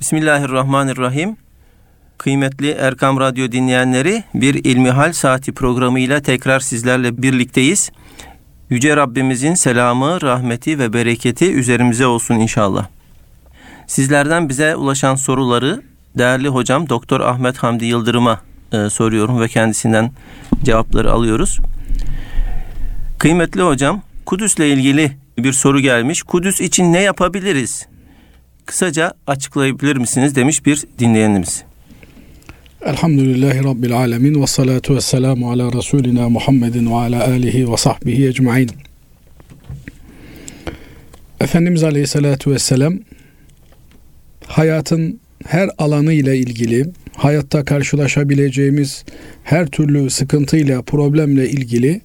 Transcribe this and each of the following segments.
Bismillahirrahmanirrahim. Kıymetli Erkam Radyo dinleyenleri bir İlmihal Saati programıyla tekrar sizlerle birlikteyiz. Yüce Rabbimizin selamı, rahmeti ve bereketi üzerimize olsun inşallah. Sizlerden bize ulaşan soruları değerli hocam Doktor Ahmet Hamdi Yıldırım'a e, soruyorum ve kendisinden cevapları alıyoruz. Kıymetli hocam, Kudüs'le ilgili bir soru gelmiş. Kudüs için ne yapabiliriz? Kısaca açıklayabilir misiniz demiş bir dinleyenimiz. Elhamdülillahi Rabbil Alemin ve salatu ve selamu ala Resulina Muhammedin ve ala alihi ve sahbihi ecmain. Efendimiz Aleyhisselatü Vesselam hayatın her alanı ile ilgili, hayatta karşılaşabileceğimiz her türlü sıkıntıyla, problemle ilgili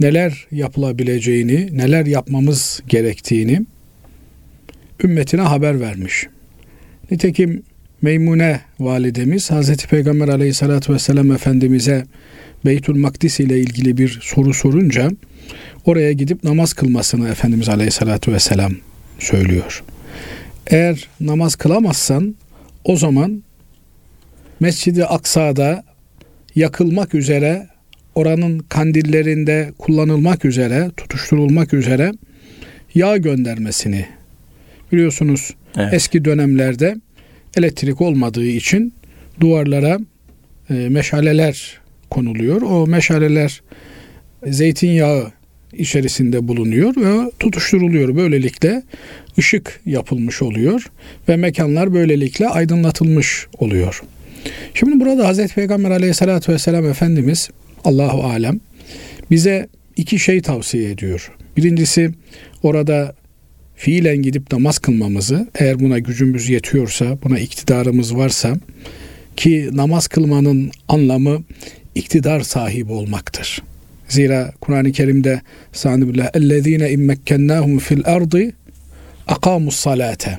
neler yapılabileceğini, neler yapmamız gerektiğini ümmetine haber vermiş. Nitekim Meymune validemiz Hazreti Peygamber aleyhissalatü vesselam Efendimiz'e Beytül Makdis ile ilgili bir soru sorunca oraya gidip namaz kılmasını Efendimiz aleyhissalatü vesselam söylüyor. Eğer namaz kılamazsan o zaman Mescid-i Aksa'da yakılmak üzere oranın kandillerinde kullanılmak üzere, tutuşturulmak üzere yağ göndermesini biliyorsunuz evet. eski dönemlerde elektrik olmadığı için duvarlara e, meşaleler konuluyor. O meşaleler zeytinyağı içerisinde bulunuyor ve tutuşturuluyor. Böylelikle ışık yapılmış oluyor ve mekanlar böylelikle aydınlatılmış oluyor. Şimdi burada Hazreti Peygamber aleyhissalatü vesselam Efendimiz Allahu alem bize iki şey tavsiye ediyor. Birincisi orada fiilen gidip namaz kılmamızı eğer buna gücümüz yetiyorsa, buna iktidarımız varsa ki namaz kılmanın anlamı iktidar sahibi olmaktır. Zira Kur'an-ı Kerim'de Sanibillah ellezine immekkennahum fil ardı akamus salate.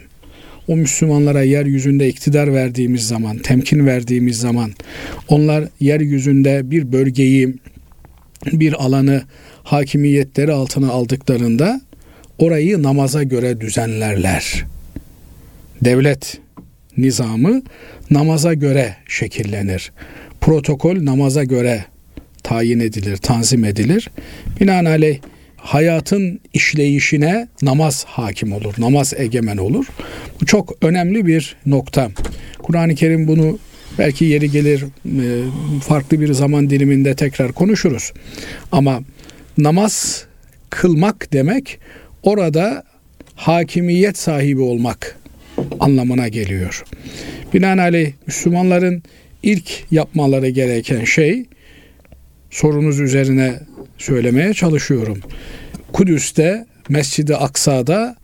O Müslümanlara yeryüzünde iktidar verdiğimiz zaman, temkin verdiğimiz zaman onlar yeryüzünde bir bölgeyi, bir alanı hakimiyetleri altına aldıklarında orayı namaza göre düzenlerler. Devlet nizamı namaza göre şekillenir. Protokol namaza göre tayin edilir, tanzim edilir. Binaenaleyh hayatın işleyişine namaz hakim olur, namaz egemen olur. Bu çok önemli bir nokta. Kur'an-ı Kerim bunu belki yeri gelir e, farklı bir zaman diliminde tekrar konuşuruz. Ama namaz kılmak demek orada hakimiyet sahibi olmak anlamına geliyor. Binaenaleyh Müslümanların ilk yapmaları gereken şey sorunuz üzerine söylemeye çalışıyorum. Kudüs'te Mescid-i Aksa'da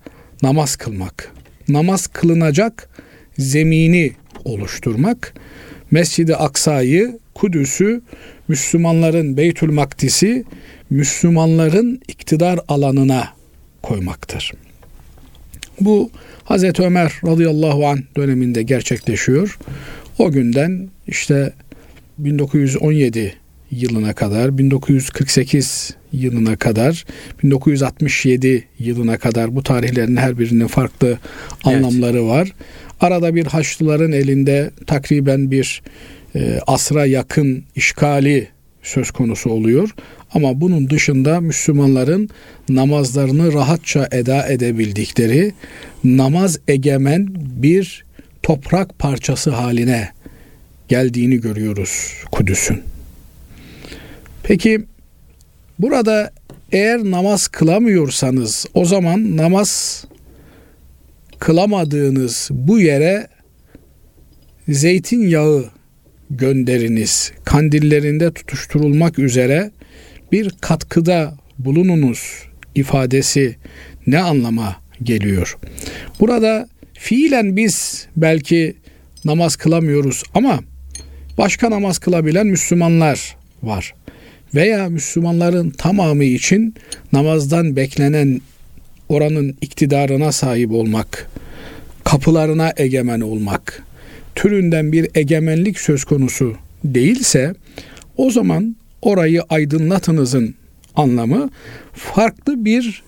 namaz kılmak. Namaz kılınacak zemini oluşturmak. Mescid-i Aksa'yı, Kudüs'ü Müslümanların Beytül Makdis'i Müslümanların iktidar alanına koymaktır. Bu Hazreti Ömer radıyallahu an döneminde gerçekleşiyor. O günden işte 1917 yılına kadar, 1948 yılına kadar, 1967 yılına kadar bu tarihlerin her birinin farklı evet. anlamları var. Arada bir Haçlıların elinde takriben bir e, asra yakın işgali söz konusu oluyor. Ama bunun dışında Müslümanların namazlarını rahatça eda edebildikleri namaz egemen bir toprak parçası haline geldiğini görüyoruz Kudüs'ün. Peki burada eğer namaz kılamıyorsanız o zaman namaz kılamadığınız bu yere zeytinyağı gönderiniz. Kandillerinde tutuşturulmak üzere bir katkıda bulununuz ifadesi ne anlama geliyor? Burada fiilen biz belki namaz kılamıyoruz ama başka namaz kılabilen Müslümanlar var. Veya Müslümanların tamamı için namazdan beklenen oranın iktidarına sahip olmak, kapılarına egemen olmak türünden bir egemenlik söz konusu değilse o zaman orayı aydınlatınızın anlamı farklı bir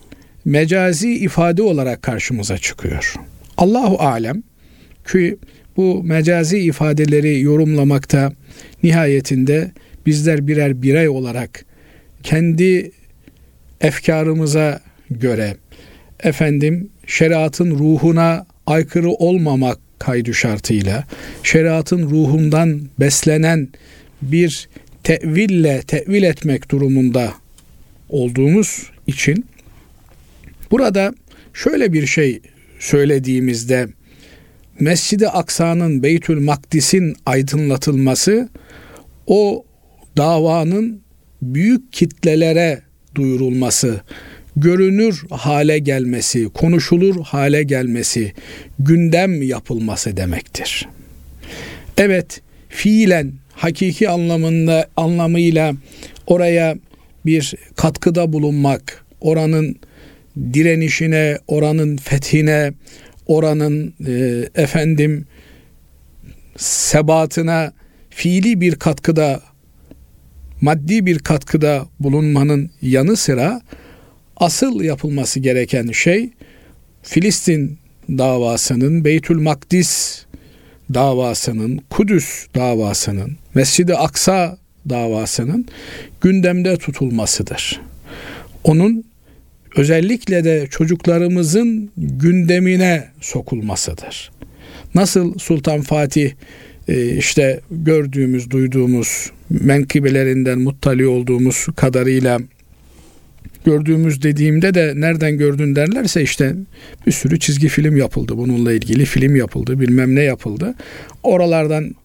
mecazi ifade olarak karşımıza çıkıyor. Allahu alem ki bu mecazi ifadeleri yorumlamakta nihayetinde bizler birer birey olarak kendi efkarımıza göre efendim şeriatın ruhuna aykırı olmamak kaydı şartıyla şeriatın ruhundan beslenen bir teville tevil etmek durumunda olduğumuz için burada şöyle bir şey söylediğimizde Mescid-i Aksa'nın Beytül Makdis'in aydınlatılması o davanın büyük kitlelere duyurulması, görünür hale gelmesi, konuşulur hale gelmesi, gündem yapılması demektir. Evet, fiilen hakiki anlamında anlamıyla oraya bir katkıda bulunmak, oranın direnişine, oranın fethine, oranın e, efendim sebatına fiili bir katkıda maddi bir katkıda bulunmanın yanı sıra asıl yapılması gereken şey Filistin davasının, Beytül Makdis davasının, Kudüs davasının, Mescid-i Aksa davasının gündemde tutulmasıdır. Onun özellikle de çocuklarımızın gündemine sokulmasıdır. Nasıl Sultan Fatih e, işte gördüğümüz, duyduğumuz, menkıbelerinden muttali olduğumuz kadarıyla gördüğümüz dediğimde de nereden gördün derlerse işte bir sürü çizgi film yapıldı. Bununla ilgili film yapıldı, bilmem ne yapıldı. Oralardan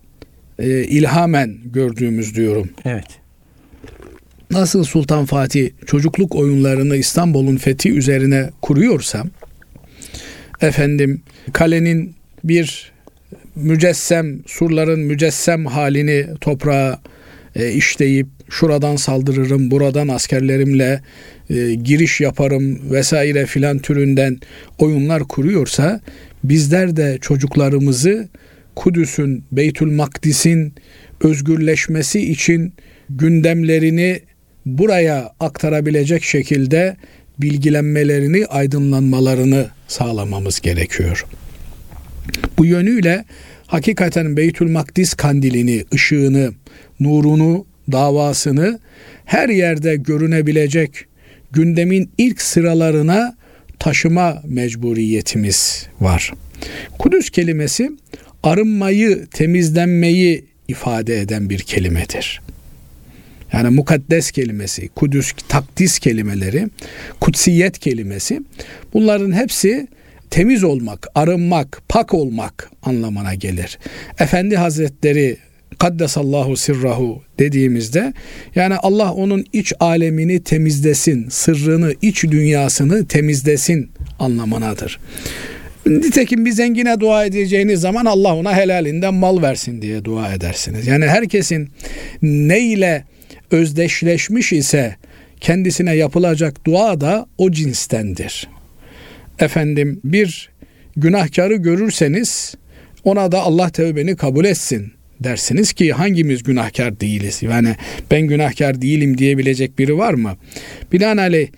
e, ilhamen gördüğümüz diyorum. Evet. Nasıl Sultan Fatih çocukluk oyunlarını İstanbul'un fethi üzerine kuruyorsa efendim kalenin bir mücessem surların mücessem halini toprağa e, işleyip şuradan saldırırım, buradan askerlerimle e, giriş yaparım vesaire filan türünden oyunlar kuruyorsa bizler de çocuklarımızı Kudüs'ün, Beytül Makdis'in özgürleşmesi için gündemlerini buraya aktarabilecek şekilde bilgilenmelerini, aydınlanmalarını sağlamamız gerekiyor. Bu yönüyle hakikaten Beytül Makdis kandilini, ışığını, nurunu, davasını her yerde görünebilecek gündemin ilk sıralarına taşıma mecburiyetimiz var. Kudüs kelimesi arınmayı, temizlenmeyi ifade eden bir kelimedir. Yani mukaddes kelimesi, kudüs, takdis kelimeleri, kutsiyet kelimesi bunların hepsi temiz olmak, arınmak, pak olmak anlamına gelir. Efendi Hazretleri Kaddesallahu sirrahu dediğimizde yani Allah onun iç alemini temizlesin, sırrını, iç dünyasını temizlesin anlamınadır. Nitekim bir zengine dua edeceğiniz zaman Allah ona helalinden mal versin diye dua edersiniz. Yani herkesin neyle özdeşleşmiş ise kendisine yapılacak dua da o cinstendir. Efendim bir günahkarı görürseniz ona da Allah tevbeni kabul etsin dersiniz ki hangimiz günahkar değiliz? Yani ben günahkar değilim diyebilecek biri var mı? Binaenaleyh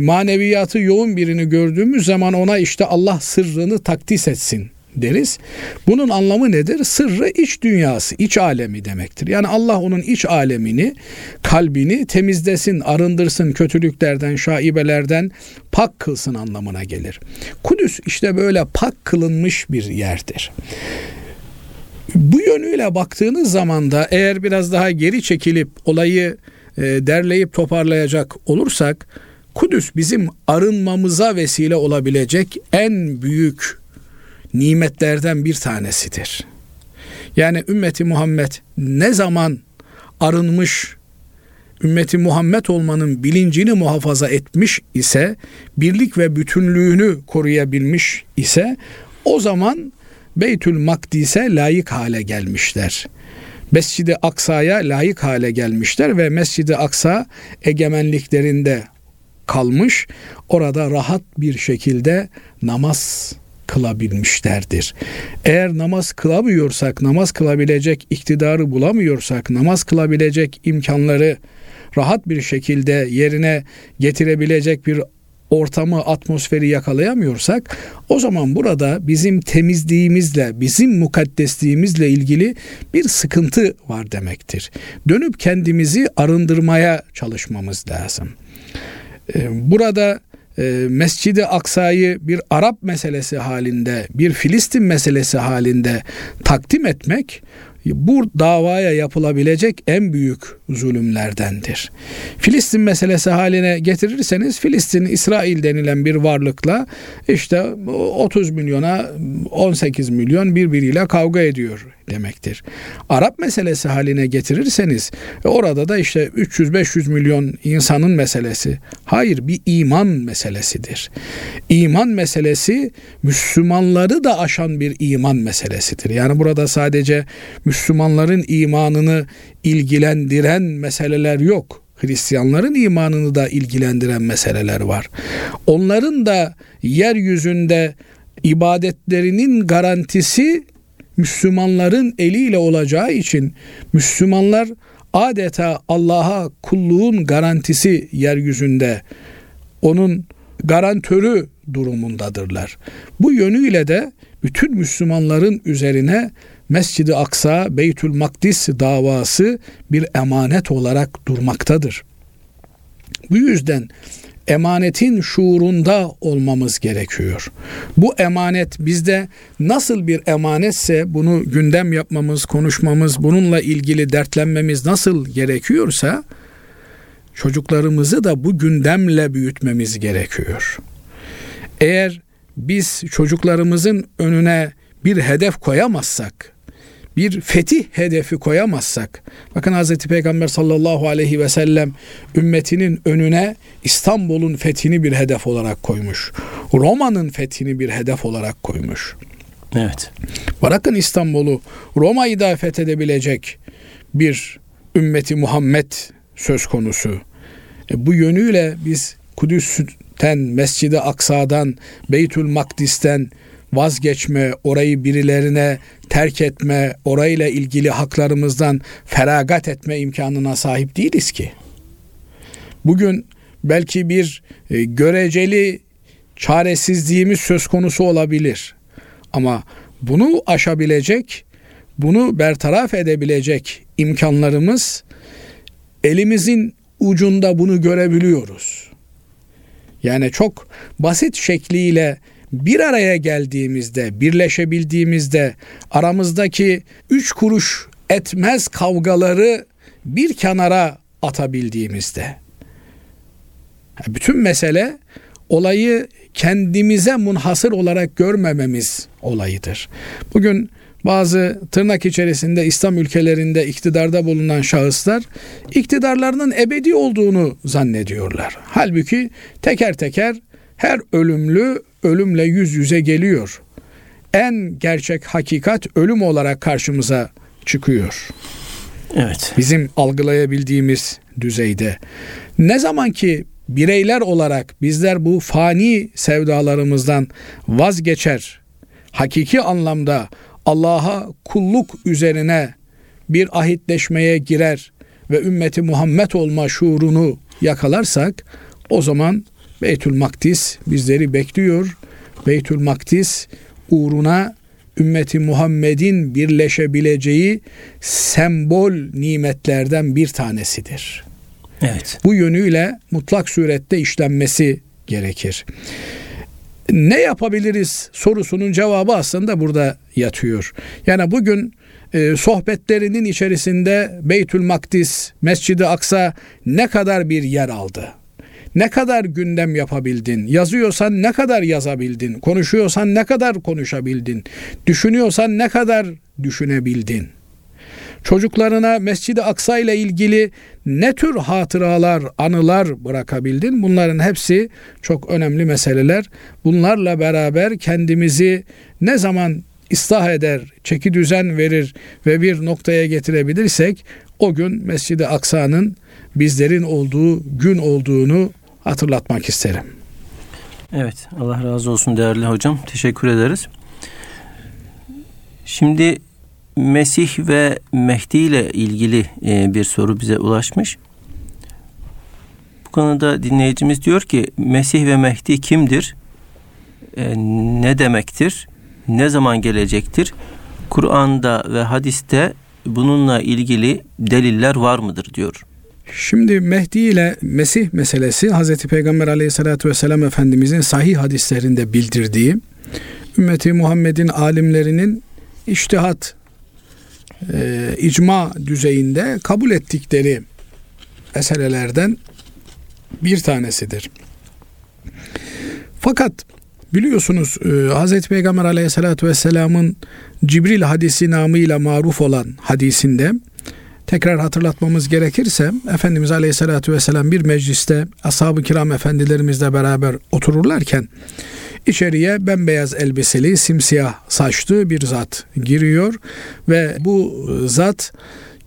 maneviyatı yoğun birini gördüğümüz zaman ona işte Allah sırrını takdis etsin deriz. Bunun anlamı nedir? Sırrı iç dünyası, iç alemi demektir. Yani Allah onun iç alemini, kalbini temizlesin, arındırsın, kötülüklerden, şaibelerden pak kılsın anlamına gelir. Kudüs işte böyle pak kılınmış bir yerdir. Bu yönüyle baktığınız zaman da eğer biraz daha geri çekilip olayı derleyip toparlayacak olursak Kudüs bizim arınmamıza vesile olabilecek en büyük nimetlerden bir tanesidir. Yani ümmeti Muhammed ne zaman arınmış, ümmeti Muhammed olmanın bilincini muhafaza etmiş ise, birlik ve bütünlüğünü koruyabilmiş ise o zaman Beytül Makdis'e layık hale gelmişler. Mescid-i Aksa'ya layık hale gelmişler ve Mescid-i Aksa egemenliklerinde kalmış. Orada rahat bir şekilde namaz kılabilmişlerdir. Eğer namaz kılamıyorsak, namaz kılabilecek iktidarı bulamıyorsak, namaz kılabilecek imkanları rahat bir şekilde yerine getirebilecek bir ortamı, atmosferi yakalayamıyorsak o zaman burada bizim temizliğimizle, bizim mukaddesliğimizle ilgili bir sıkıntı var demektir. Dönüp kendimizi arındırmaya çalışmamız lazım. Ee, burada e, Mescid-i Aksa'yı bir Arap meselesi halinde, bir Filistin meselesi halinde takdim etmek bu davaya yapılabilecek en büyük zulümlerdendir. Filistin meselesi haline getirirseniz Filistin İsrail denilen bir varlıkla işte 30 milyona 18 milyon birbiriyle kavga ediyor demektir. Arap meselesi haline getirirseniz e, orada da işte 300-500 milyon insanın meselesi. Hayır bir iman meselesidir. İman meselesi Müslümanları da aşan bir iman meselesidir. Yani burada sadece Müslümanların imanını ilgilendiren meseleler yok. Hristiyanların imanını da ilgilendiren meseleler var. Onların da yeryüzünde ibadetlerinin garantisi Müslümanların eliyle olacağı için Müslümanlar adeta Allah'a kulluğun garantisi yeryüzünde onun garantörü durumundadırlar. Bu yönüyle de bütün Müslümanların üzerine Mescid-i Aksa, Beytül Makdis davası bir emanet olarak durmaktadır. Bu yüzden emanetin şuurunda olmamız gerekiyor. Bu emanet bizde nasıl bir emanetse bunu gündem yapmamız, konuşmamız, bununla ilgili dertlenmemiz nasıl gerekiyorsa çocuklarımızı da bu gündemle büyütmemiz gerekiyor. Eğer biz çocuklarımızın önüne bir hedef koyamazsak, bir fetih hedefi koyamazsak bakın Hz. Peygamber sallallahu aleyhi ve sellem ümmetinin önüne İstanbul'un fethini bir hedef olarak koymuş. Roma'nın fethini bir hedef olarak koymuş. Evet. Bırakın İstanbul'u Roma'yı da fethedebilecek bir ümmeti Muhammed söz konusu. E, bu yönüyle biz Kudüs'ten, Mescid-i Aksa'dan, Beytül Makdis'ten, vazgeçme, orayı birilerine terk etme, orayla ilgili haklarımızdan feragat etme imkanına sahip değiliz ki. Bugün belki bir e, göreceli çaresizliğimiz söz konusu olabilir. Ama bunu aşabilecek, bunu bertaraf edebilecek imkanlarımız elimizin ucunda bunu görebiliyoruz. Yani çok basit şekliyle bir araya geldiğimizde, birleşebildiğimizde aramızdaki üç kuruş etmez kavgaları bir kenara atabildiğimizde. Bütün mesele olayı kendimize munhasır olarak görmememiz olayıdır. Bugün bazı tırnak içerisinde İslam ülkelerinde iktidarda bulunan şahıslar iktidarlarının ebedi olduğunu zannediyorlar. Halbuki teker teker her ölümlü ölümle yüz yüze geliyor. En gerçek hakikat ölüm olarak karşımıza çıkıyor. Evet. Bizim algılayabildiğimiz düzeyde. Ne zaman ki bireyler olarak bizler bu fani sevdalarımızdan vazgeçer, hakiki anlamda Allah'a kulluk üzerine bir ahitleşmeye girer ve ümmeti Muhammed olma şuurunu yakalarsak o zaman Beytül Makdis bizleri bekliyor. Beytül Makdis uğruna ümmeti Muhammed'in birleşebileceği sembol nimetlerden bir tanesidir. Evet. Bu yönüyle mutlak surette işlenmesi gerekir. Ne yapabiliriz sorusunun cevabı aslında burada yatıyor. Yani bugün e, sohbetlerinin içerisinde Beytül Makdis, Mescid-i Aksa ne kadar bir yer aldı? Ne kadar gündem yapabildin? Yazıyorsan ne kadar yazabildin? Konuşuyorsan ne kadar konuşabildin? Düşünüyorsan ne kadar düşünebildin? Çocuklarına Mescid-i Aksa ile ilgili ne tür hatıralar, anılar bırakabildin? Bunların hepsi çok önemli meseleler. Bunlarla beraber kendimizi ne zaman ıslah eder, çeki düzen verir ve bir noktaya getirebilirsek o gün Mescid-i Aksa'nın bizlerin olduğu gün olduğunu hatırlatmak isterim. Evet Allah razı olsun değerli hocam. Teşekkür ederiz. Şimdi Mesih ve Mehdi ile ilgili e, bir soru bize ulaşmış. konuda dinleyicimiz diyor ki Mesih ve Mehdi kimdir? E, ne demektir? Ne zaman gelecektir? Kur'an'da ve hadiste bununla ilgili deliller var mıdır diyor. Şimdi Mehdi ile Mesih meselesi Hz. Peygamber aleyhissalatü vesselam Efendimizin sahih hadislerinde bildirdiği ümmeti Muhammed'in alimlerinin iştihat e, icma düzeyinde kabul ettikleri meselelerden bir tanesidir. Fakat biliyorsunuz e, Hz. Peygamber aleyhissalatü vesselamın Cibril hadisi namıyla maruf olan hadisinde tekrar hatırlatmamız gerekirse Efendimiz Aleyhisselatü Vesselam bir mecliste ashab-ı kiram efendilerimizle beraber otururlarken içeriye bembeyaz elbiseli simsiyah saçlı bir zat giriyor ve bu zat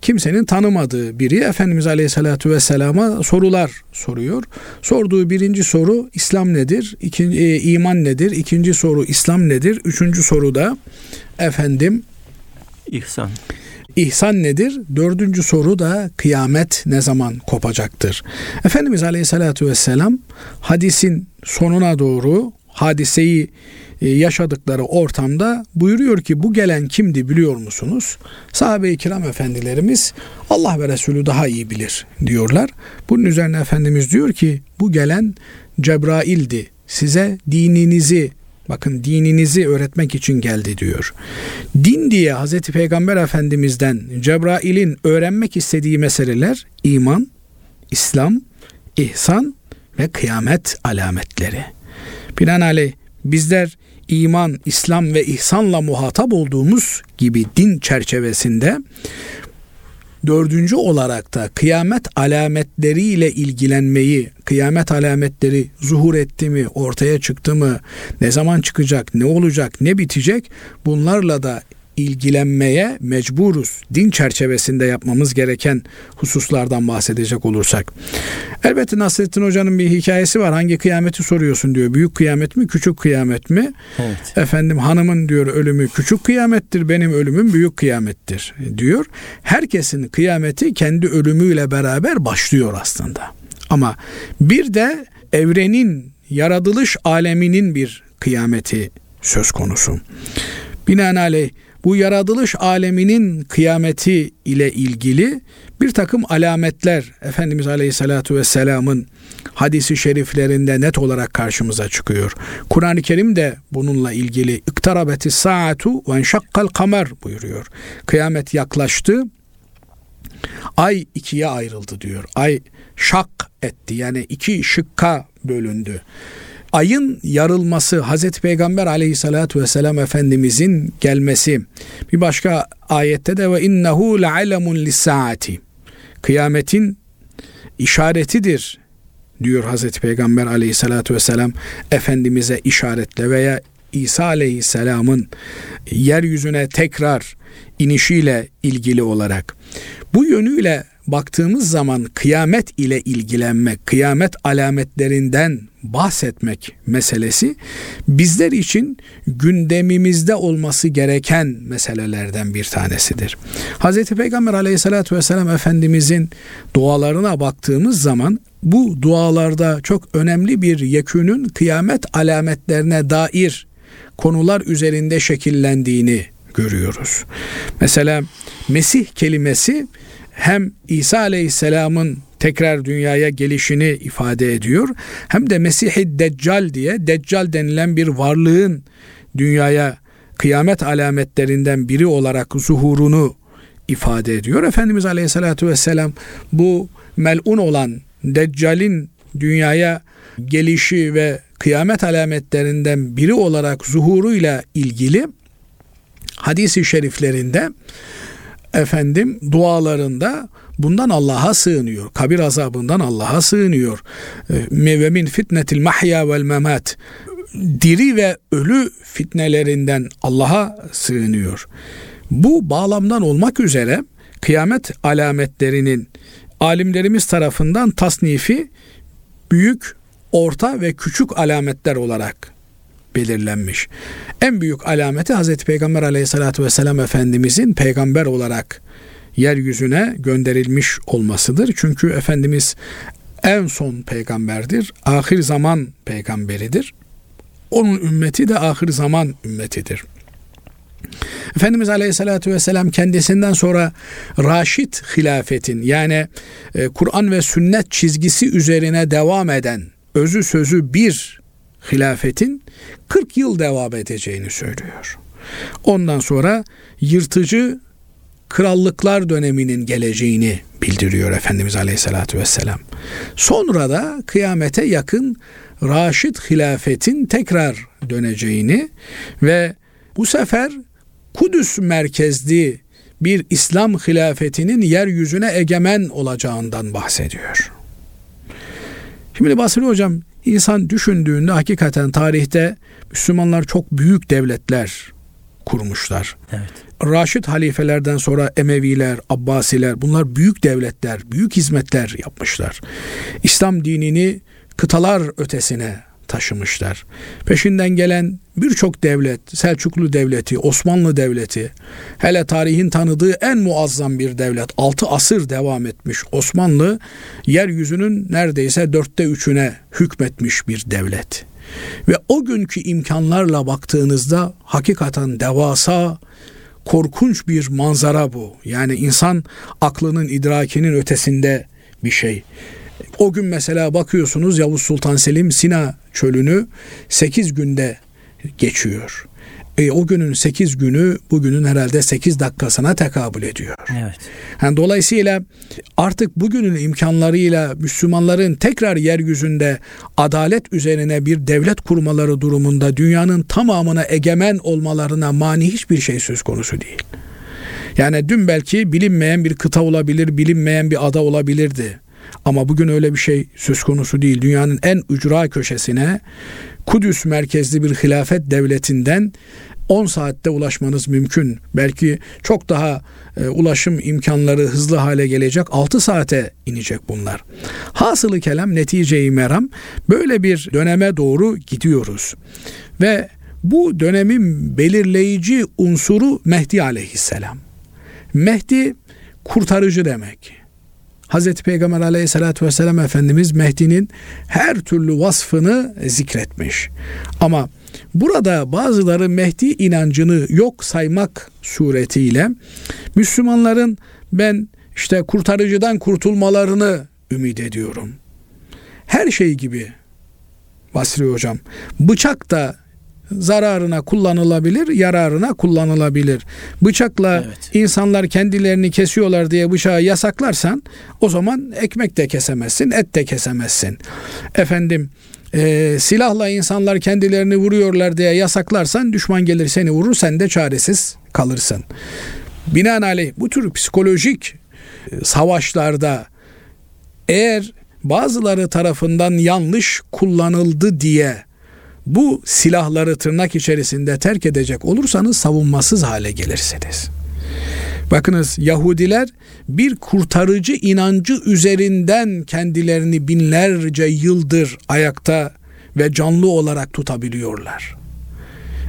kimsenin tanımadığı biri Efendimiz Aleyhisselatü Vesselam'a sorular soruyor. Sorduğu birinci soru İslam nedir? İkinci, e, iman nedir? İkinci soru İslam nedir? Üçüncü soru da efendim İhsan. İhsan nedir? Dördüncü soru da kıyamet ne zaman kopacaktır? Efendimiz Aleyhisselatü Vesselam hadisin sonuna doğru hadiseyi e, yaşadıkları ortamda buyuruyor ki bu gelen kimdi biliyor musunuz? Sahabe-i kiram efendilerimiz Allah ve Resulü daha iyi bilir diyorlar. Bunun üzerine Efendimiz diyor ki bu gelen Cebrail'di. Size dininizi Bakın dininizi öğretmek için geldi diyor. Din diye Hz. Peygamber Efendimiz'den Cebrail'in öğrenmek istediği meseleler iman, İslam, ihsan ve kıyamet alametleri. Binaenaleyh bizler iman, İslam ve ihsanla muhatap olduğumuz gibi din çerçevesinde Dördüncü olarak da kıyamet alametleriyle ilgilenmeyi, kıyamet alametleri zuhur etti mi, ortaya çıktı mı, ne zaman çıkacak, ne olacak, ne bitecek bunlarla da ilgilenmeye mecburuz. Din çerçevesinde yapmamız gereken hususlardan bahsedecek olursak. Elbette Nasrettin Hoca'nın bir hikayesi var. Hangi kıyameti soruyorsun diyor. Büyük kıyamet mi, küçük kıyamet mi? Evet. Efendim hanımın diyor ölümü küçük kıyamettir, benim ölümüm büyük kıyamettir diyor. Herkesin kıyameti kendi ölümüyle beraber başlıyor aslında. Ama bir de evrenin yaratılış aleminin bir kıyameti söz konusu. Binaenaleyh bu yaratılış aleminin kıyameti ile ilgili bir takım alametler Efendimiz Aleyhisselatü Vesselam'ın hadisi şeriflerinde net olarak karşımıza çıkıyor. Kur'an-ı Kerim de bununla ilgili iktarabeti saatu ve enşakkal kamer buyuruyor. Kıyamet yaklaştı. Ay ikiye ayrıldı diyor. Ay şak etti yani iki şıkka bölündü ayın yarılması, Hazreti Peygamber aleyhissalatü vesselam Efendimizin gelmesi. Bir başka ayette de ve innehu le'alemun lissaati. Kıyametin işaretidir diyor Hazreti Peygamber aleyhissalatü vesselam Efendimiz'e işaretle veya İsa aleyhisselamın yeryüzüne tekrar inişiyle ilgili olarak. Bu yönüyle baktığımız zaman kıyamet ile ilgilenmek, kıyamet alametlerinden bahsetmek meselesi bizler için gündemimizde olması gereken meselelerden bir tanesidir. Hz. Peygamber aleyhissalatü vesselam Efendimizin dualarına baktığımız zaman bu dualarda çok önemli bir yekünün kıyamet alametlerine dair konular üzerinde şekillendiğini görüyoruz. Mesela Mesih kelimesi hem İsa Aleyhisselam'ın tekrar dünyaya gelişini ifade ediyor. Hem de Mesih-i Deccal diye Deccal denilen bir varlığın dünyaya kıyamet alametlerinden biri olarak zuhurunu ifade ediyor. Efendimiz Aleyhisselatü Vesselam bu melun olan Deccal'in dünyaya gelişi ve kıyamet alametlerinden biri olarak zuhuruyla ilgili hadisi şeriflerinde efendim dualarında bundan Allah'a sığınıyor. Kabir azabından Allah'a sığınıyor. Ee, ve min fitnetil mahya vel memat. Diri ve ölü fitnelerinden Allah'a sığınıyor. Bu bağlamdan olmak üzere kıyamet alametlerinin alimlerimiz tarafından tasnifi büyük, orta ve küçük alametler olarak belirlenmiş. En büyük alameti Hazreti Peygamber aleyhissalatü vesselam Efendimizin peygamber olarak yeryüzüne gönderilmiş olmasıdır. Çünkü Efendimiz en son peygamberdir. Ahir zaman peygamberidir. Onun ümmeti de ahir zaman ümmetidir. Efendimiz Aleyhisselatü Vesselam kendisinden sonra Raşid hilafetin yani e, Kur'an ve sünnet çizgisi üzerine devam eden özü sözü bir hilafetin 40 yıl devam edeceğini söylüyor. Ondan sonra yırtıcı krallıklar döneminin geleceğini bildiriyor Efendimiz Aleyhisselatü Vesselam. Sonra da kıyamete yakın Raşid hilafetin tekrar döneceğini ve bu sefer Kudüs merkezli bir İslam hilafetinin yeryüzüne egemen olacağından bahsediyor. Şimdi Basri Hocam insan düşündüğünde hakikaten tarihte Müslümanlar çok büyük devletler kurmuşlar. Evet. Raşid halifelerden sonra Emeviler, Abbasiler bunlar büyük devletler, büyük hizmetler yapmışlar. İslam dinini kıtalar ötesine taşımışlar. Peşinden gelen birçok devlet, Selçuklu Devleti, Osmanlı Devleti, hele tarihin tanıdığı en muazzam bir devlet, altı asır devam etmiş Osmanlı, yeryüzünün neredeyse dörtte üçüne hükmetmiş bir devlet. Ve o günkü imkanlarla baktığınızda hakikaten devasa, korkunç bir manzara bu. Yani insan aklının, idrakinin ötesinde bir şey. O gün mesela bakıyorsunuz Yavuz Sultan Selim Sina çölünü 8 günde geçiyor. E, o günün 8 günü bugünün herhalde 8 dakikasına tekabül ediyor. Evet. Yani dolayısıyla artık bugünün imkanlarıyla Müslümanların tekrar yeryüzünde adalet üzerine bir devlet kurmaları durumunda dünyanın tamamına egemen olmalarına mani hiçbir şey söz konusu değil. Yani dün belki bilinmeyen bir kıta olabilir, bilinmeyen bir ada olabilirdi. Ama bugün öyle bir şey söz konusu değil. Dünyanın en ücra köşesine Kudüs merkezli bir hilafet devletinden 10 saatte ulaşmanız mümkün. Belki çok daha e, ulaşım imkanları hızlı hale gelecek. 6 saate inecek bunlar. Hasılı kelam neticeyi meram böyle bir döneme doğru gidiyoruz. Ve bu dönemin belirleyici unsuru Mehdi aleyhisselam. Mehdi kurtarıcı demek. Hazreti Peygamber aleyhissalatü vesselam Efendimiz Mehdi'nin her türlü vasfını zikretmiş. Ama burada bazıları Mehdi inancını yok saymak suretiyle Müslümanların ben işte kurtarıcıdan kurtulmalarını ümit ediyorum. Her şey gibi Basri hocam bıçak da zararına kullanılabilir, yararına kullanılabilir. Bıçakla evet. insanlar kendilerini kesiyorlar diye bıçağı yasaklarsan o zaman ekmek de kesemezsin, et de kesemezsin. Efendim e, silahla insanlar kendilerini vuruyorlar diye yasaklarsan düşman gelir seni vurur sen de çaresiz kalırsın. Binaenaleyh bu tür psikolojik e, savaşlarda eğer bazıları tarafından yanlış kullanıldı diye bu silahları tırnak içerisinde terk edecek olursanız savunmasız hale gelirsiniz. Bakınız Yahudiler bir kurtarıcı inancı üzerinden kendilerini binlerce yıldır ayakta ve canlı olarak tutabiliyorlar.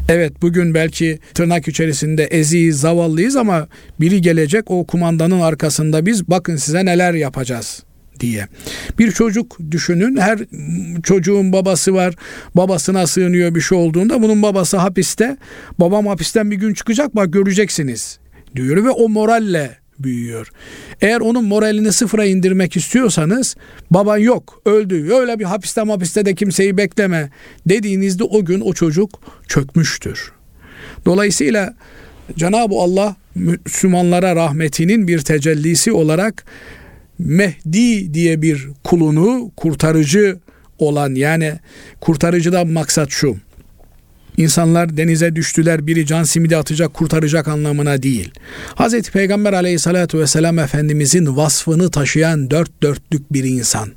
Evet bugün belki tırnak içerisinde eziyiz, zavallıyız ama biri gelecek o kumandanın arkasında biz bakın size neler yapacağız diye. Bir çocuk düşünün her çocuğun babası var babasına sığınıyor bir şey olduğunda bunun babası hapiste babam hapisten bir gün çıkacak bak göreceksiniz diyor ve o moralle büyüyor. Eğer onun moralini sıfıra indirmek istiyorsanız baban yok öldü öyle bir hapiste hapiste de kimseyi bekleme dediğinizde o gün o çocuk çökmüştür. Dolayısıyla Cenab-ı Allah Müslümanlara rahmetinin bir tecellisi olarak Mehdi diye bir kulunu kurtarıcı olan yani kurtarıcıdan maksat şu. İnsanlar denize düştüler biri can simidi atacak kurtaracak anlamına değil. Hz. Peygamber aleyhissalatü vesselam Efendimizin vasfını taşıyan dört dörtlük bir insan.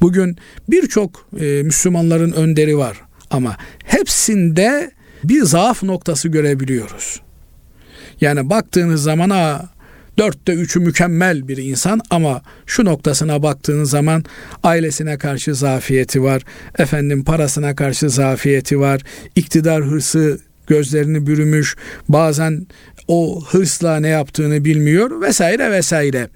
Bugün birçok e, Müslümanların önderi var ama hepsinde bir zaaf noktası görebiliyoruz. Yani baktığınız zaman ha Dörtte üçü mükemmel bir insan ama şu noktasına baktığın zaman ailesine karşı zafiyeti var. Efendim parasına karşı zafiyeti var. iktidar hırsı gözlerini bürümüş, bazen o hırsla ne yaptığını bilmiyor vesaire vesaire.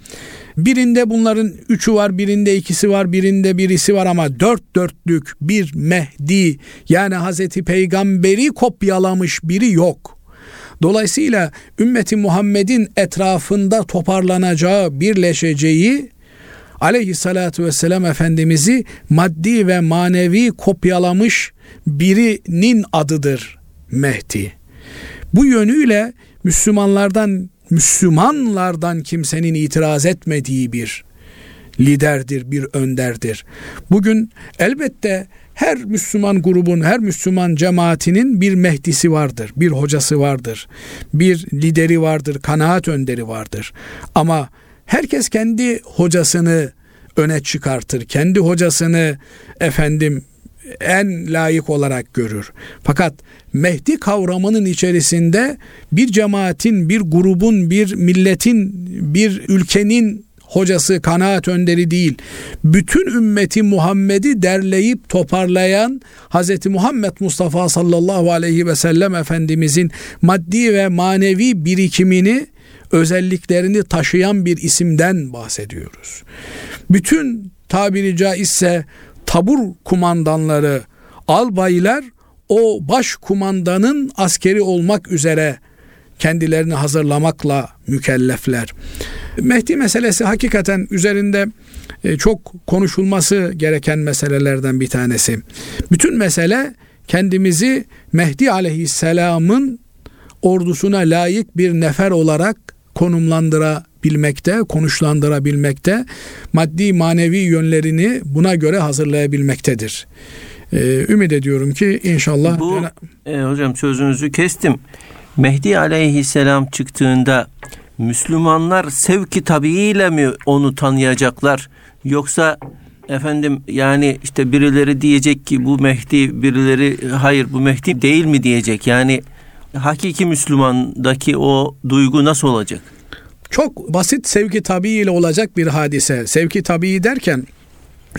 Birinde bunların üçü var, birinde ikisi var, birinde birisi var ama dört dörtlük bir Mehdi yani Hazreti Peygamberi kopyalamış biri yok. Dolayısıyla ümmeti Muhammed'in etrafında toparlanacağı, birleşeceği aleyhissalatu vesselam Efendimiz'i maddi ve manevi kopyalamış birinin adıdır Mehdi. Bu yönüyle Müslümanlardan Müslümanlardan kimsenin itiraz etmediği bir liderdir, bir önderdir. Bugün elbette her Müslüman grubun, her Müslüman cemaatinin bir mehdisi vardır, bir hocası vardır, bir lideri vardır, kanaat önderi vardır. Ama herkes kendi hocasını öne çıkartır, kendi hocasını efendim en layık olarak görür. Fakat Mehdi kavramının içerisinde bir cemaatin, bir grubun, bir milletin, bir ülkenin hocası, kanaat önderi değil. Bütün ümmeti Muhammed'i derleyip toparlayan Hz. Muhammed Mustafa sallallahu aleyhi ve sellem Efendimizin maddi ve manevi birikimini özelliklerini taşıyan bir isimden bahsediyoruz. Bütün tabiri caizse tabur kumandanları, albaylar o baş kumandanın askeri olmak üzere kendilerini hazırlamakla mükellefler. Mehdi meselesi hakikaten üzerinde e, çok konuşulması gereken meselelerden bir tanesi. Bütün mesele kendimizi Mehdi aleyhisselamın ordusuna layık bir nefer olarak konumlandırabilmekte, konuşlandırabilmekte, maddi manevi yönlerini buna göre hazırlayabilmektedir. Ee, ümit ediyorum ki inşallah... Bu, e, hocam sözünüzü kestim. Mehdi aleyhisselam çıktığında Müslümanlar sevki tabiiyle mi onu tanıyacaklar? Yoksa efendim yani işte birileri diyecek ki bu Mehdi, birileri hayır bu Mehdi değil mi diyecek. Yani hakiki Müslümandaki o duygu nasıl olacak? Çok basit sevki tabii ile olacak bir hadise. Sevki tabii derken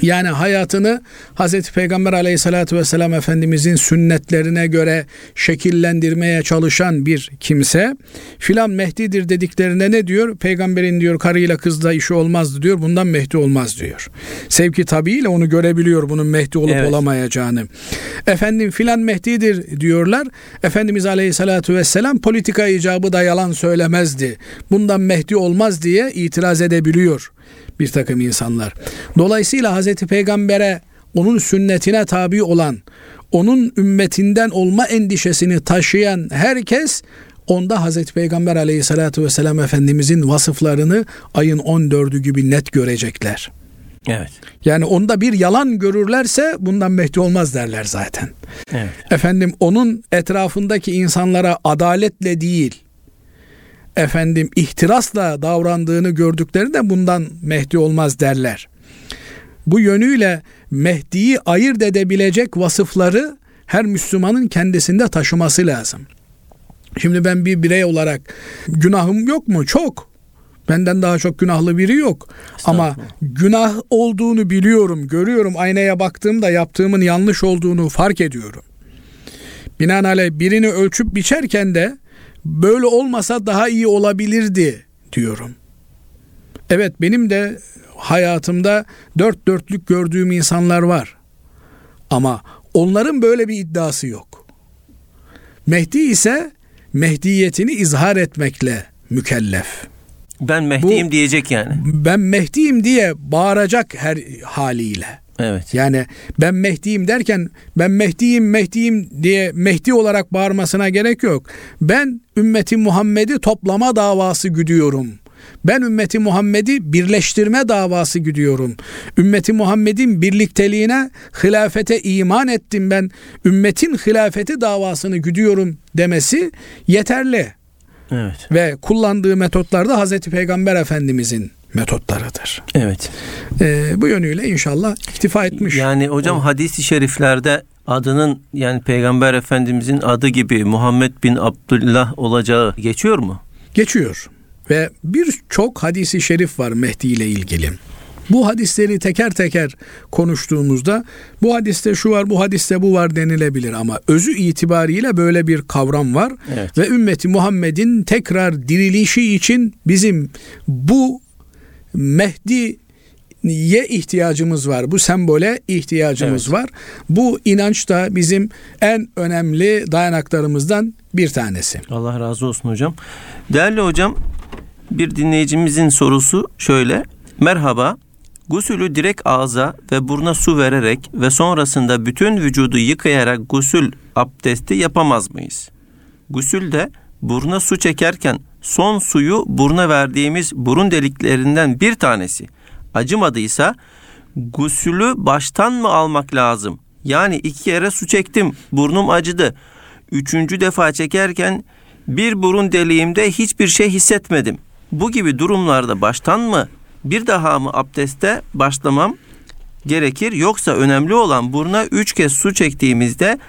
yani hayatını Hazreti Peygamber aleyhissalatü vesselam Efendimizin sünnetlerine göre şekillendirmeye çalışan bir kimse filan Mehdi'dir dediklerinde ne diyor? Peygamberin diyor karıyla kızla işi olmazdı diyor. Bundan Mehdi olmaz diyor. Sevki tabiiyle onu görebiliyor bunun Mehdi olup evet. olamayacağını. Efendim filan Mehdi'dir diyorlar. Efendimiz aleyhissalatü vesselam politika icabı da yalan söylemezdi. Bundan Mehdi olmaz diye itiraz edebiliyor bir takım insanlar. Dolayısıyla Hazreti Peygamber'e onun sünnetine tabi olan, onun ümmetinden olma endişesini taşıyan herkes onda Hazreti Peygamber aleyhissalatü vesselam Efendimizin vasıflarını ayın 14'ü gibi net görecekler. Evet. Yani onda bir yalan görürlerse bundan Mehdi olmaz derler zaten. Evet. Efendim onun etrafındaki insanlara adaletle değil, efendim ihtirasla davrandığını gördüklerinde bundan Mehdi olmaz derler. Bu yönüyle Mehdi'yi ayırt edebilecek vasıfları her Müslümanın kendisinde taşıması lazım. Şimdi ben bir birey olarak günahım yok mu? Çok. Benden daha çok günahlı biri yok. Ama günah olduğunu biliyorum, görüyorum. Aynaya baktığımda yaptığımın yanlış olduğunu fark ediyorum. Binaenaleyh birini ölçüp biçerken de böyle olmasa daha iyi olabilirdi diyorum. Evet benim de hayatımda dört dörtlük gördüğüm insanlar var. Ama onların böyle bir iddiası yok. Mehdi ise Mehdiyetini izhar etmekle mükellef. Ben Mehdi'yim Bu, diyecek yani. Ben Mehdi'yim diye bağıracak her haliyle. Evet. Yani ben Mehdi'yim derken ben Mehdi'yim Mehdi'yim diye Mehdi olarak bağırmasına gerek yok. Ben ümmeti Muhammed'i toplama davası güdüyorum. Ben ümmeti Muhammed'i birleştirme davası gidiyorum. Ümmeti Muhammed'in birlikteliğine, hilafete iman ettim ben. Ümmetin hilafeti davasını güdüyorum demesi yeterli. Evet. Ve kullandığı metotlar da Hazreti Peygamber Efendimizin metotlarıdır. Evet. Ee, bu yönüyle inşallah iktifa etmiş. Yani hocam o. hadis-i şeriflerde adının yani Peygamber Efendimizin adı gibi Muhammed bin Abdullah olacağı geçiyor mu? Geçiyor. Ve birçok hadisi şerif var Mehdi ile ilgili. Bu hadisleri teker teker konuştuğumuzda bu hadiste şu var, bu hadiste bu var denilebilir ama özü itibariyle böyle bir kavram var evet. ve ümmeti Muhammed'in tekrar dirilişi için bizim bu Mehdi ye ihtiyacımız var. Bu sembole ihtiyacımız evet. var. Bu inanç da bizim en önemli dayanaklarımızdan bir tanesi. Allah razı olsun hocam. Değerli hocam bir dinleyicimizin sorusu şöyle. Merhaba. Gusülü direkt ağza ve buruna su vererek ve sonrasında bütün vücudu yıkayarak gusül abdesti yapamaz mıyız? Gusülde buruna su çekerken son suyu buruna verdiğimiz burun deliklerinden bir tanesi acımadıysa gusülü baştan mı almak lazım? Yani iki kere su çektim, burnum acıdı. Üçüncü defa çekerken bir burun deliğimde hiçbir şey hissetmedim. Bu gibi durumlarda baştan mı bir daha mı abdeste başlamam gerekir yoksa önemli olan buruna üç kez su çektiğimizde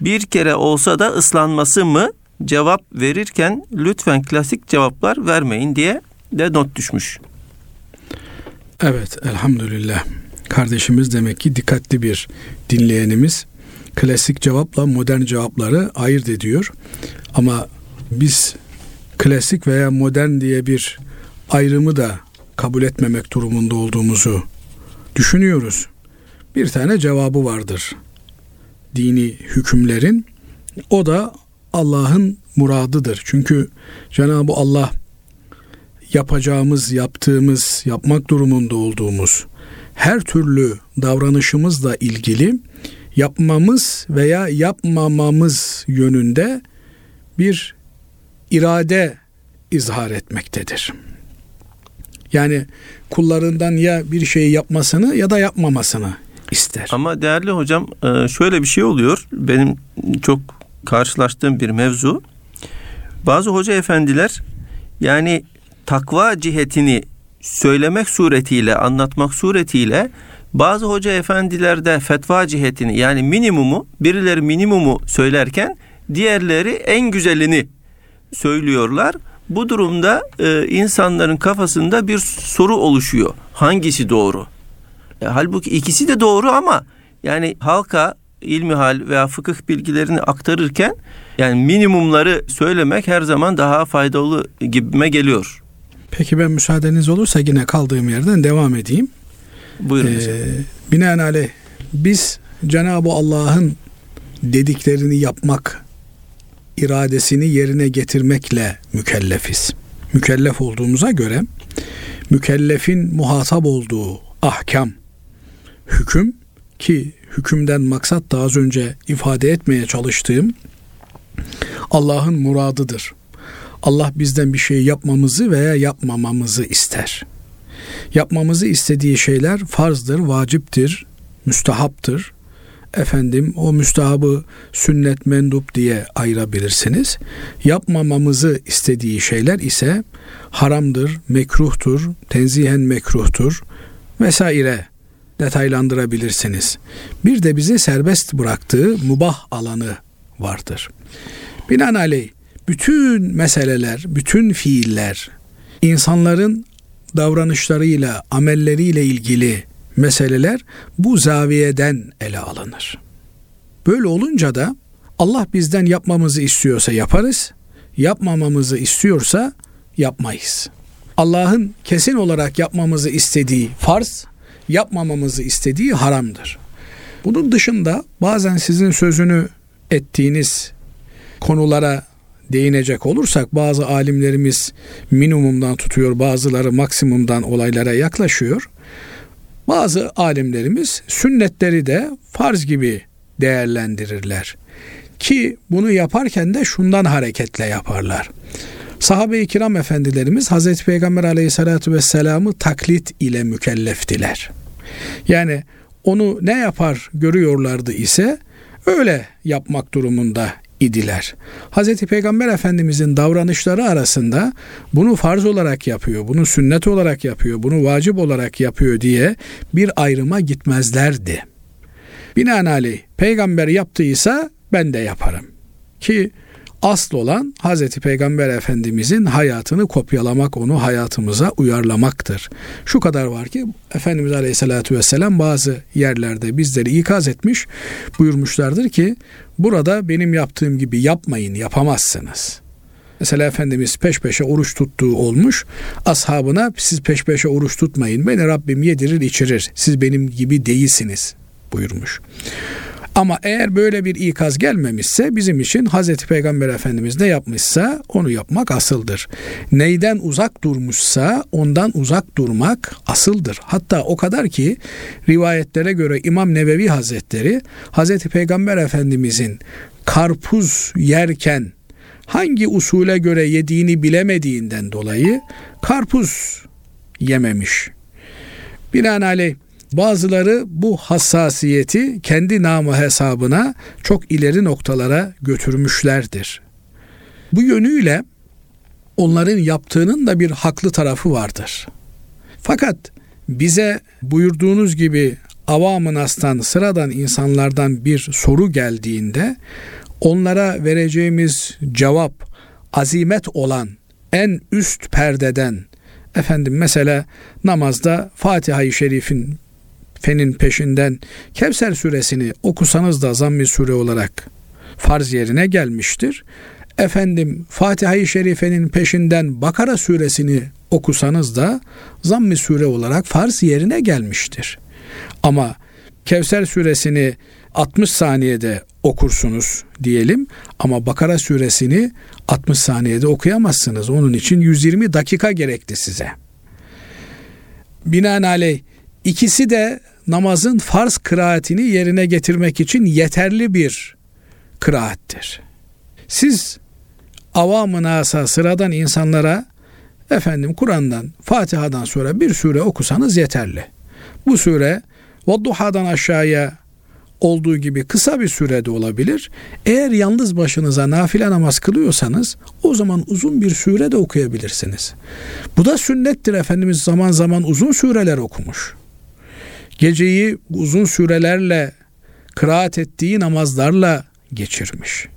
bir kere olsa da ıslanması mı cevap verirken lütfen klasik cevaplar vermeyin diye de not düşmüş. Evet elhamdülillah. Kardeşimiz demek ki dikkatli bir dinleyenimiz. Klasik cevapla modern cevapları ayırt ediyor. Ama biz klasik veya modern diye bir ayrımı da kabul etmemek durumunda olduğumuzu düşünüyoruz. Bir tane cevabı vardır. Dini hükümlerin o da Allah'ın muradıdır. Çünkü Cenab-ı Allah yapacağımız, yaptığımız, yapmak durumunda olduğumuz her türlü davranışımızla ilgili yapmamız veya yapmamamız yönünde bir irade izhar etmektedir. Yani kullarından ya bir şeyi yapmasını ya da yapmamasını ister. Ama değerli hocam e, şöyle bir şey oluyor. Benim çok karşılaştığım bir mevzu. Bazı hoca efendiler yani takva cihetini söylemek suretiyle, anlatmak suretiyle bazı hoca efendiler de fetva cihetini yani minimumu, birileri minimumu söylerken diğerleri en güzelini söylüyorlar. Bu durumda e, insanların kafasında bir soru oluşuyor. Hangisi doğru? E, halbuki ikisi de doğru ama yani halka ilmi hal veya fıkıh bilgilerini aktarırken yani minimumları söylemek her zaman daha faydalı gibime geliyor. Peki ben müsaadeniz olursa yine kaldığım yerden devam edeyim. Buyurun. Ee, binaenaleyh biz Cenab-ı Allah'ın dediklerini yapmak iradesini yerine getirmekle mükellefiz. Mükellef olduğumuza göre mükellefin muhatap olduğu ahkam, hüküm ki hükümden maksat da az önce ifade etmeye çalıştığım Allah'ın muradıdır. Allah bizden bir şey yapmamızı veya yapmamamızı ister. Yapmamızı istediği şeyler farzdır, vaciptir, müstahaptır. Efendim o müstahabı sünnet mendup diye ayırabilirsiniz. Yapmamamızı istediği şeyler ise haramdır, mekruhtur, tenzihen mekruhtur vesaire detaylandırabilirsiniz. Bir de bizi serbest bıraktığı mubah alanı vardır. Binaenaleyh bütün meseleler, bütün fiiller insanların davranışlarıyla, amelleriyle ilgili meseleler bu zaviyeden ele alınır. Böyle olunca da Allah bizden yapmamızı istiyorsa yaparız, yapmamamızı istiyorsa yapmayız. Allah'ın kesin olarak yapmamızı istediği farz, yapmamamızı istediği haramdır. Bunun dışında bazen sizin sözünü ettiğiniz konulara değinecek olursak bazı alimlerimiz minimumdan tutuyor, bazıları maksimumdan olaylara yaklaşıyor. Bazı alimlerimiz sünnetleri de farz gibi değerlendirirler. Ki bunu yaparken de şundan hareketle yaparlar. Sahabe-i kiram efendilerimiz Hazreti Peygamber aleyhissalatü vesselam'ı taklit ile mükelleftiler. Yani onu ne yapar görüyorlardı ise öyle yapmak durumunda idiler. Hz. Peygamber Efendimizin davranışları arasında bunu farz olarak yapıyor, bunu sünnet olarak yapıyor, bunu vacip olarak yapıyor diye bir ayrıma gitmezlerdi. Binaenaleyh peygamber yaptıysa ben de yaparım. Ki asıl olan Hazreti Peygamber Efendimizin hayatını kopyalamak, onu hayatımıza uyarlamaktır. Şu kadar var ki Efendimiz Aleyhisselatü Vesselam bazı yerlerde bizleri ikaz etmiş, buyurmuşlardır ki burada benim yaptığım gibi yapmayın, yapamazsınız. Mesela Efendimiz peş peşe oruç tuttuğu olmuş. Ashabına siz peş peşe oruç tutmayın. Beni Rabbim yedirir içirir. Siz benim gibi değilsiniz buyurmuş. Ama eğer böyle bir ikaz gelmemişse bizim için Hazreti Peygamber Efendimiz ne yapmışsa onu yapmak asıldır. Neyden uzak durmuşsa ondan uzak durmak asıldır. Hatta o kadar ki rivayetlere göre İmam Nevevi Hazretleri Hazreti Peygamber Efendimizin karpuz yerken hangi usule göre yediğini bilemediğinden dolayı karpuz yememiş. Binaenaleyh Bazıları bu hassasiyeti kendi namı hesabına çok ileri noktalara götürmüşlerdir. Bu yönüyle onların yaptığının da bir haklı tarafı vardır. Fakat bize buyurduğunuz gibi avamın aslan sıradan insanlardan bir soru geldiğinde onlara vereceğimiz cevap azimet olan en üst perdeden efendim mesela namazda Fatiha-i Şerif'in fenin peşinden Kevser suresini okusanız da zammi sure olarak farz yerine gelmiştir. Efendim Fatiha-i Şerife'nin peşinden Bakara suresini okusanız da zammi sure olarak farz yerine gelmiştir. Ama Kevser suresini 60 saniyede okursunuz diyelim ama Bakara suresini 60 saniyede okuyamazsınız. Onun için 120 dakika gerekti size. Binaenaleyh ikisi de namazın farz kıraatini yerine getirmek için yeterli bir kıraattir. Siz avamın asa sıradan insanlara efendim Kur'an'dan Fatiha'dan sonra bir sure okusanız yeterli. Bu sure Vadduha'dan aşağıya olduğu gibi kısa bir sürede olabilir. Eğer yalnız başınıza nafile namaz kılıyorsanız o zaman uzun bir sure de okuyabilirsiniz. Bu da sünnettir Efendimiz zaman zaman uzun sureler okumuş geceyi uzun sürelerle kıraat ettiği namazlarla geçirmiş.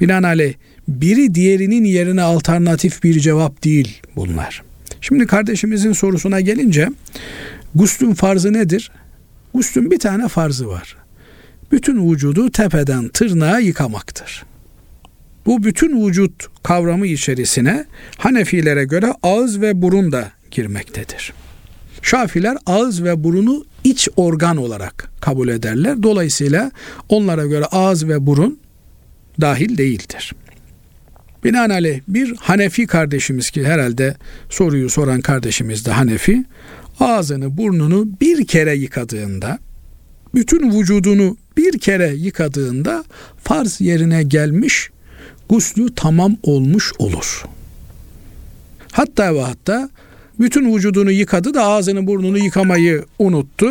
Binaenaleyh biri diğerinin yerine alternatif bir cevap değil bunlar. Şimdi kardeşimizin sorusuna gelince guslün farzı nedir? Guslün bir tane farzı var. Bütün vücudu tepeden tırnağa yıkamaktır. Bu bütün vücut kavramı içerisine Hanefilere göre ağız ve burun da girmektedir. Şafiler ağız ve burunu iç organ olarak kabul ederler. Dolayısıyla onlara göre ağız ve burun dahil değildir. Binaenaleyh bir Hanefi kardeşimiz ki herhalde soruyu soran kardeşimiz de Hanefi ağzını burnunu bir kere yıkadığında bütün vücudunu bir kere yıkadığında farz yerine gelmiş guslü tamam olmuş olur. Hatta ve hatta bütün vücudunu yıkadı da ağzını burnunu yıkamayı unuttu.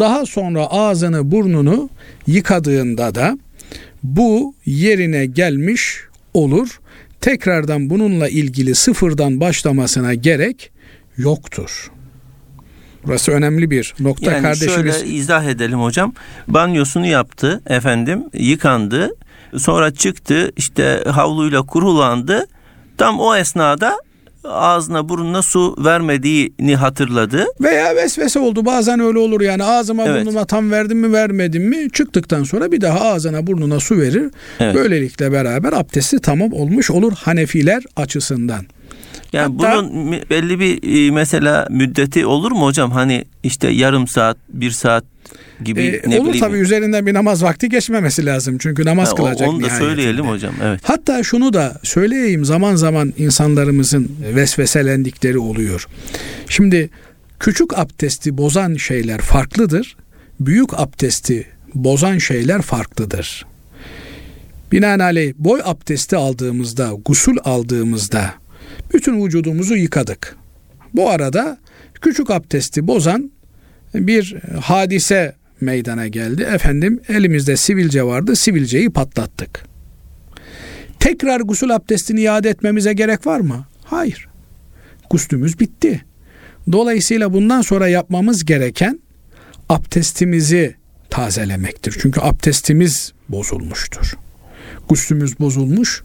Daha sonra ağzını burnunu yıkadığında da bu yerine gelmiş olur. Tekrardan bununla ilgili sıfırdan başlamasına gerek yoktur. Burası önemli bir nokta yani kardeşimiz. Şöyle izah edelim hocam. Banyosunu yaptı efendim, yıkandı. Sonra çıktı işte havluyla kurulandı. Tam o esnada ağzına burnuna su vermediğini hatırladı. Veya vesvese oldu. Bazen öyle olur yani ağzıma evet. burnuma tam verdim mi vermedim mi çıktıktan sonra bir daha ağzına burnuna su verir. Evet. Böylelikle beraber abdesti tamam olmuş olur Hanefiler açısından. Yani Hatta, bunun belli bir e, mesela müddeti olur mu hocam? Hani işte yarım saat, bir saat gibi ee, ne olur tabii üzerinden bir namaz vakti geçmemesi lazım. Çünkü namaz ha, kılacak Onu da söyleyelim hocam. Evet. Hatta şunu da söyleyeyim zaman zaman insanlarımızın vesveselendikleri oluyor. Şimdi küçük abdesti bozan şeyler farklıdır. Büyük abdesti bozan şeyler farklıdır. Binaenaleyh boy abdesti aldığımızda, gusül aldığımızda bütün vücudumuzu yıkadık. Bu arada küçük abdesti bozan bir hadise meydana geldi. Efendim elimizde sivilce vardı. Sivilceyi patlattık. Tekrar gusül abdestini iade etmemize gerek var mı? Hayır. Guslümüz bitti. Dolayısıyla bundan sonra yapmamız gereken abdestimizi tazelemektir. Çünkü abdestimiz bozulmuştur. Guslümüz bozulmuş,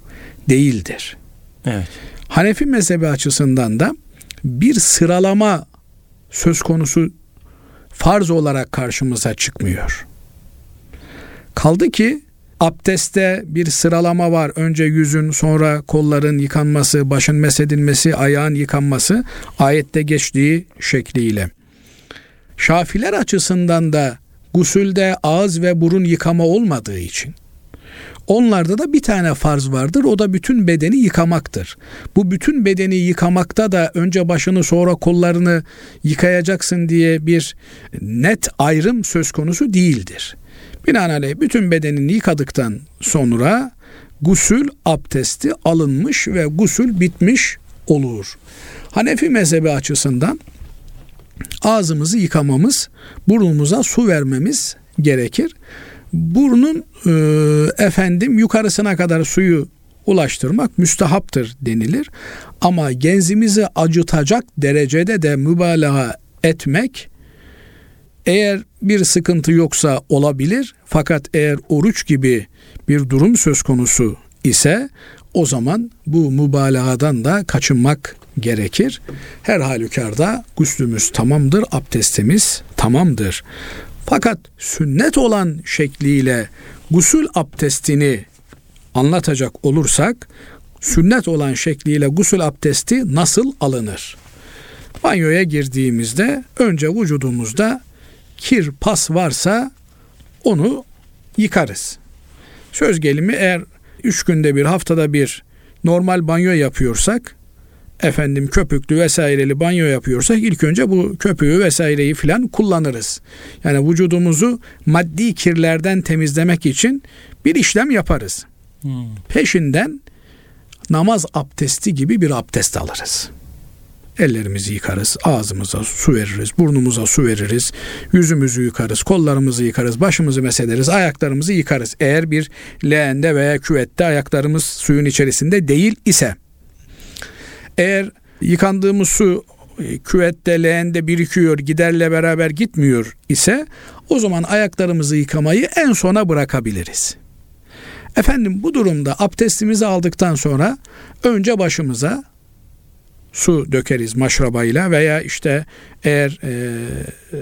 değildir. Evet. Hanefi mezhebi açısından da bir sıralama söz konusu farz olarak karşımıza çıkmıyor. Kaldı ki abdestte bir sıralama var. Önce yüzün, sonra kolların yıkanması, başın mesedilmesi, ayağın yıkanması ayette geçtiği şekliyle. Şafiler açısından da gusülde ağız ve burun yıkama olmadığı için Onlarda da bir tane farz vardır. O da bütün bedeni yıkamaktır. Bu bütün bedeni yıkamakta da önce başını sonra kollarını yıkayacaksın diye bir net ayrım söz konusu değildir. Binaenaleyh bütün bedenini yıkadıktan sonra gusül abdesti alınmış ve gusül bitmiş olur. Hanefi mezhebi açısından ağzımızı yıkamamız, burnumuza su vermemiz gerekir. Burnun e, efendim yukarısına kadar suyu ulaştırmak müstehaptır denilir. Ama genzimizi acıtacak derecede de mübalağa etmek eğer bir sıkıntı yoksa olabilir fakat eğer oruç gibi bir durum söz konusu ise o zaman bu mübalağadan da kaçınmak gerekir. Her halükarda guslümüz tamamdır, abdestimiz tamamdır. Fakat sünnet olan şekliyle gusül abdestini anlatacak olursak sünnet olan şekliyle gusül abdesti nasıl alınır? Banyoya girdiğimizde önce vücudumuzda kir, pas varsa onu yıkarız. Söz gelimi eğer üç günde bir haftada bir normal banyo yapıyorsak efendim köpüklü vesaireli banyo yapıyorsak ilk önce bu köpüğü vesaireyi filan kullanırız. Yani vücudumuzu maddi kirlerden temizlemek için bir işlem yaparız. Hmm. Peşinden namaz abdesti gibi bir abdest alırız. Ellerimizi yıkarız, ağzımıza su veririz, burnumuza su veririz, yüzümüzü yıkarız, kollarımızı yıkarız, başımızı mesederiz, ayaklarımızı yıkarız. Eğer bir leğende veya küvette ayaklarımız suyun içerisinde değil ise eğer yıkandığımız su e, küvette, leğende birikiyor, giderle beraber gitmiyor ise o zaman ayaklarımızı yıkamayı en sona bırakabiliriz. Efendim bu durumda abdestimizi aldıktan sonra önce başımıza su dökeriz maşrabayla veya işte eğer e, e,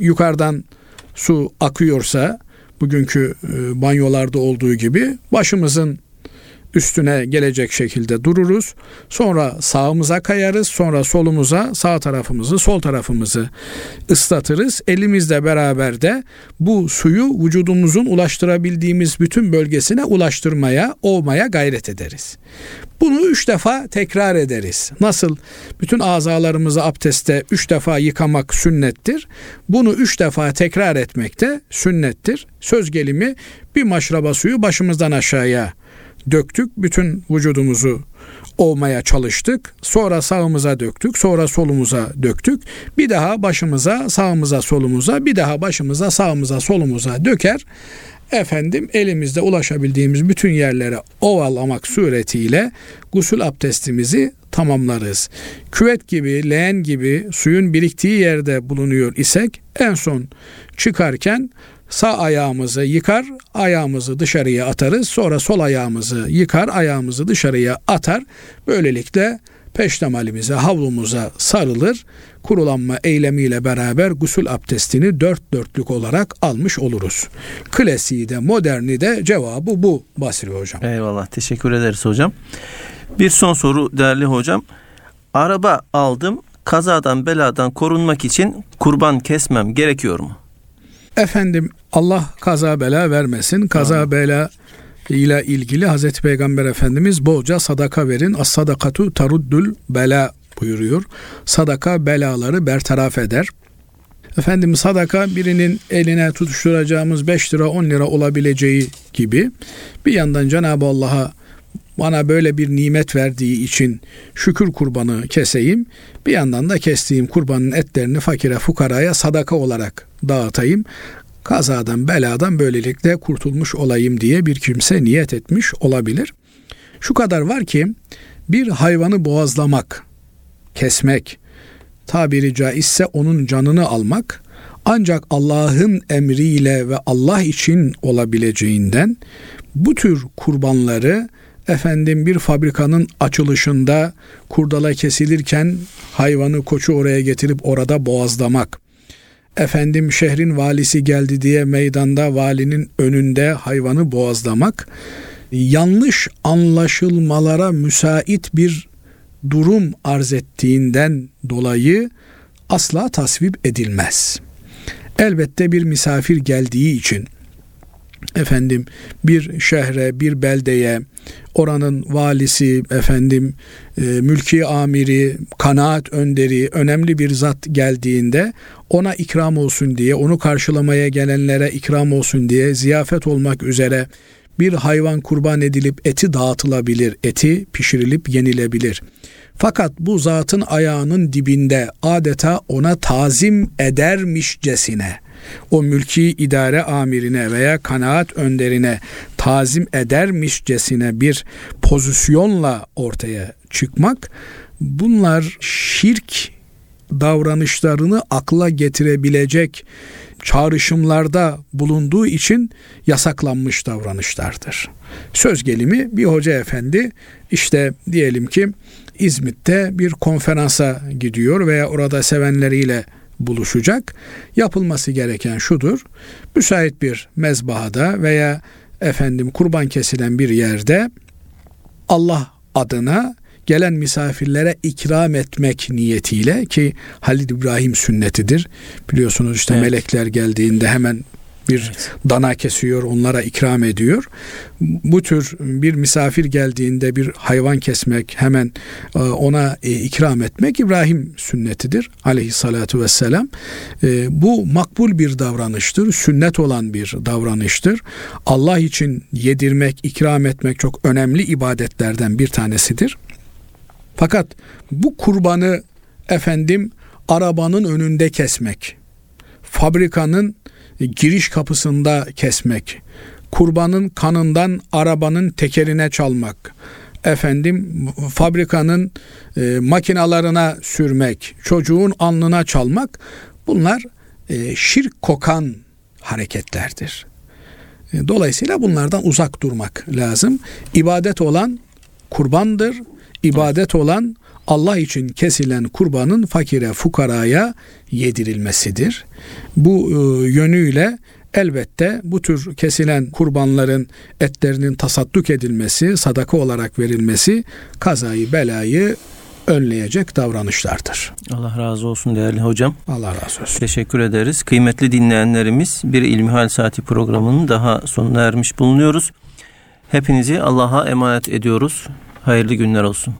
yukarıdan su akıyorsa bugünkü e, banyolarda olduğu gibi başımızın üstüne gelecek şekilde dururuz. Sonra sağımıza kayarız. Sonra solumuza sağ tarafımızı sol tarafımızı ıslatırız. Elimizle beraber de bu suyu vücudumuzun ulaştırabildiğimiz bütün bölgesine ulaştırmaya, olmaya gayret ederiz. Bunu üç defa tekrar ederiz. Nasıl bütün azalarımızı abdestte üç defa yıkamak sünnettir. Bunu üç defa tekrar etmek de sünnettir. Söz gelimi bir maşraba suyu başımızdan aşağıya döktük. Bütün vücudumuzu olmaya çalıştık. Sonra sağımıza döktük. Sonra solumuza döktük. Bir daha başımıza, sağımıza, solumuza, bir daha başımıza, sağımıza, solumuza döker. Efendim elimizde ulaşabildiğimiz bütün yerlere ovalamak suretiyle gusül abdestimizi tamamlarız. Küvet gibi, leğen gibi suyun biriktiği yerde bulunuyor isek en son çıkarken sağ ayağımızı yıkar, ayağımızı dışarıya atarız. Sonra sol ayağımızı yıkar, ayağımızı dışarıya atar. Böylelikle peştemalimize, havlumuza sarılır. Kurulanma eylemiyle beraber gusül abdestini dört dörtlük olarak almış oluruz. Klasiği de moderni de cevabı bu Basri Hocam. Eyvallah teşekkür ederiz hocam. Bir son soru değerli hocam. Araba aldım kazadan beladan korunmak için kurban kesmem gerekiyor mu? Efendim Allah kaza bela vermesin. Kaza Amin. bela ile ilgili Hazreti Peygamber Efendimiz bolca sadaka verin. As sadakatu taruddül bela buyuruyor. Sadaka belaları bertaraf eder. Efendim sadaka birinin eline tutuşturacağımız 5 lira 10 lira olabileceği gibi bir yandan Cenab-ı Allah'a bana böyle bir nimet verdiği için şükür kurbanı keseyim. Bir yandan da kestiğim kurbanın etlerini fakire fukaraya sadaka olarak dağıtayım. Kazadan beladan böylelikle kurtulmuş olayım diye bir kimse niyet etmiş olabilir. Şu kadar var ki bir hayvanı boğazlamak, kesmek, tabiri caizse onun canını almak ancak Allah'ın emriyle ve Allah için olabileceğinden bu tür kurbanları efendim bir fabrikanın açılışında kurdala kesilirken hayvanı koçu oraya getirip orada boğazlamak. Efendim şehrin valisi geldi diye meydanda valinin önünde hayvanı boğazlamak yanlış anlaşılmalara müsait bir durum arz ettiğinden dolayı asla tasvip edilmez. Elbette bir misafir geldiği için efendim bir şehre, bir beldeye, oranın valisi, efendim e, mülki amiri, kanaat önderi, önemli bir zat geldiğinde ona ikram olsun diye, onu karşılamaya gelenlere ikram olsun diye ziyafet olmak üzere bir hayvan kurban edilip eti dağıtılabilir, eti pişirilip yenilebilir. Fakat bu zatın ayağının dibinde adeta ona tazim edermişcesine o mülki idare amirine veya kanaat önderine tazim edermişcesine bir pozisyonla ortaya çıkmak bunlar şirk davranışlarını akla getirebilecek çağrışımlarda bulunduğu için yasaklanmış davranışlardır. Söz gelimi bir hoca efendi işte diyelim ki İzmit'te bir konferansa gidiyor veya orada sevenleriyle buluşacak. Yapılması gereken şudur. Müsait bir mezbahada veya efendim kurban kesilen bir yerde Allah adına gelen misafirlere ikram etmek niyetiyle ki Halid İbrahim sünnetidir. Biliyorsunuz işte evet. melekler geldiğinde hemen bir evet. dana kesiyor, onlara ikram ediyor. Bu tür bir misafir geldiğinde bir hayvan kesmek, hemen e, ona e, ikram etmek İbrahim sünnetidir aleyhissalatu vesselam. E, bu makbul bir davranıştır, sünnet olan bir davranıştır. Allah için yedirmek, ikram etmek çok önemli ibadetlerden bir tanesidir. Fakat bu kurbanı efendim arabanın önünde kesmek, fabrikanın giriş kapısında kesmek, kurbanın kanından arabanın tekerine çalmak, efendim fabrikanın e, makinalarına sürmek, çocuğun alnına çalmak bunlar e, şirk kokan hareketlerdir. E, dolayısıyla bunlardan uzak durmak lazım. İbadet olan kurbandır. İbadet olan Allah için kesilen kurbanın fakire, fukaraya yedirilmesidir. Bu e, yönüyle elbette bu tür kesilen kurbanların etlerinin tasadduk edilmesi, sadaka olarak verilmesi kazayı, belayı önleyecek davranışlardır. Allah razı olsun değerli hocam. Allah razı olsun. Teşekkür ederiz. Kıymetli dinleyenlerimiz bir İlmihal Saati programının daha sonuna ermiş bulunuyoruz. Hepinizi Allah'a emanet ediyoruz. Hayırlı günler olsun.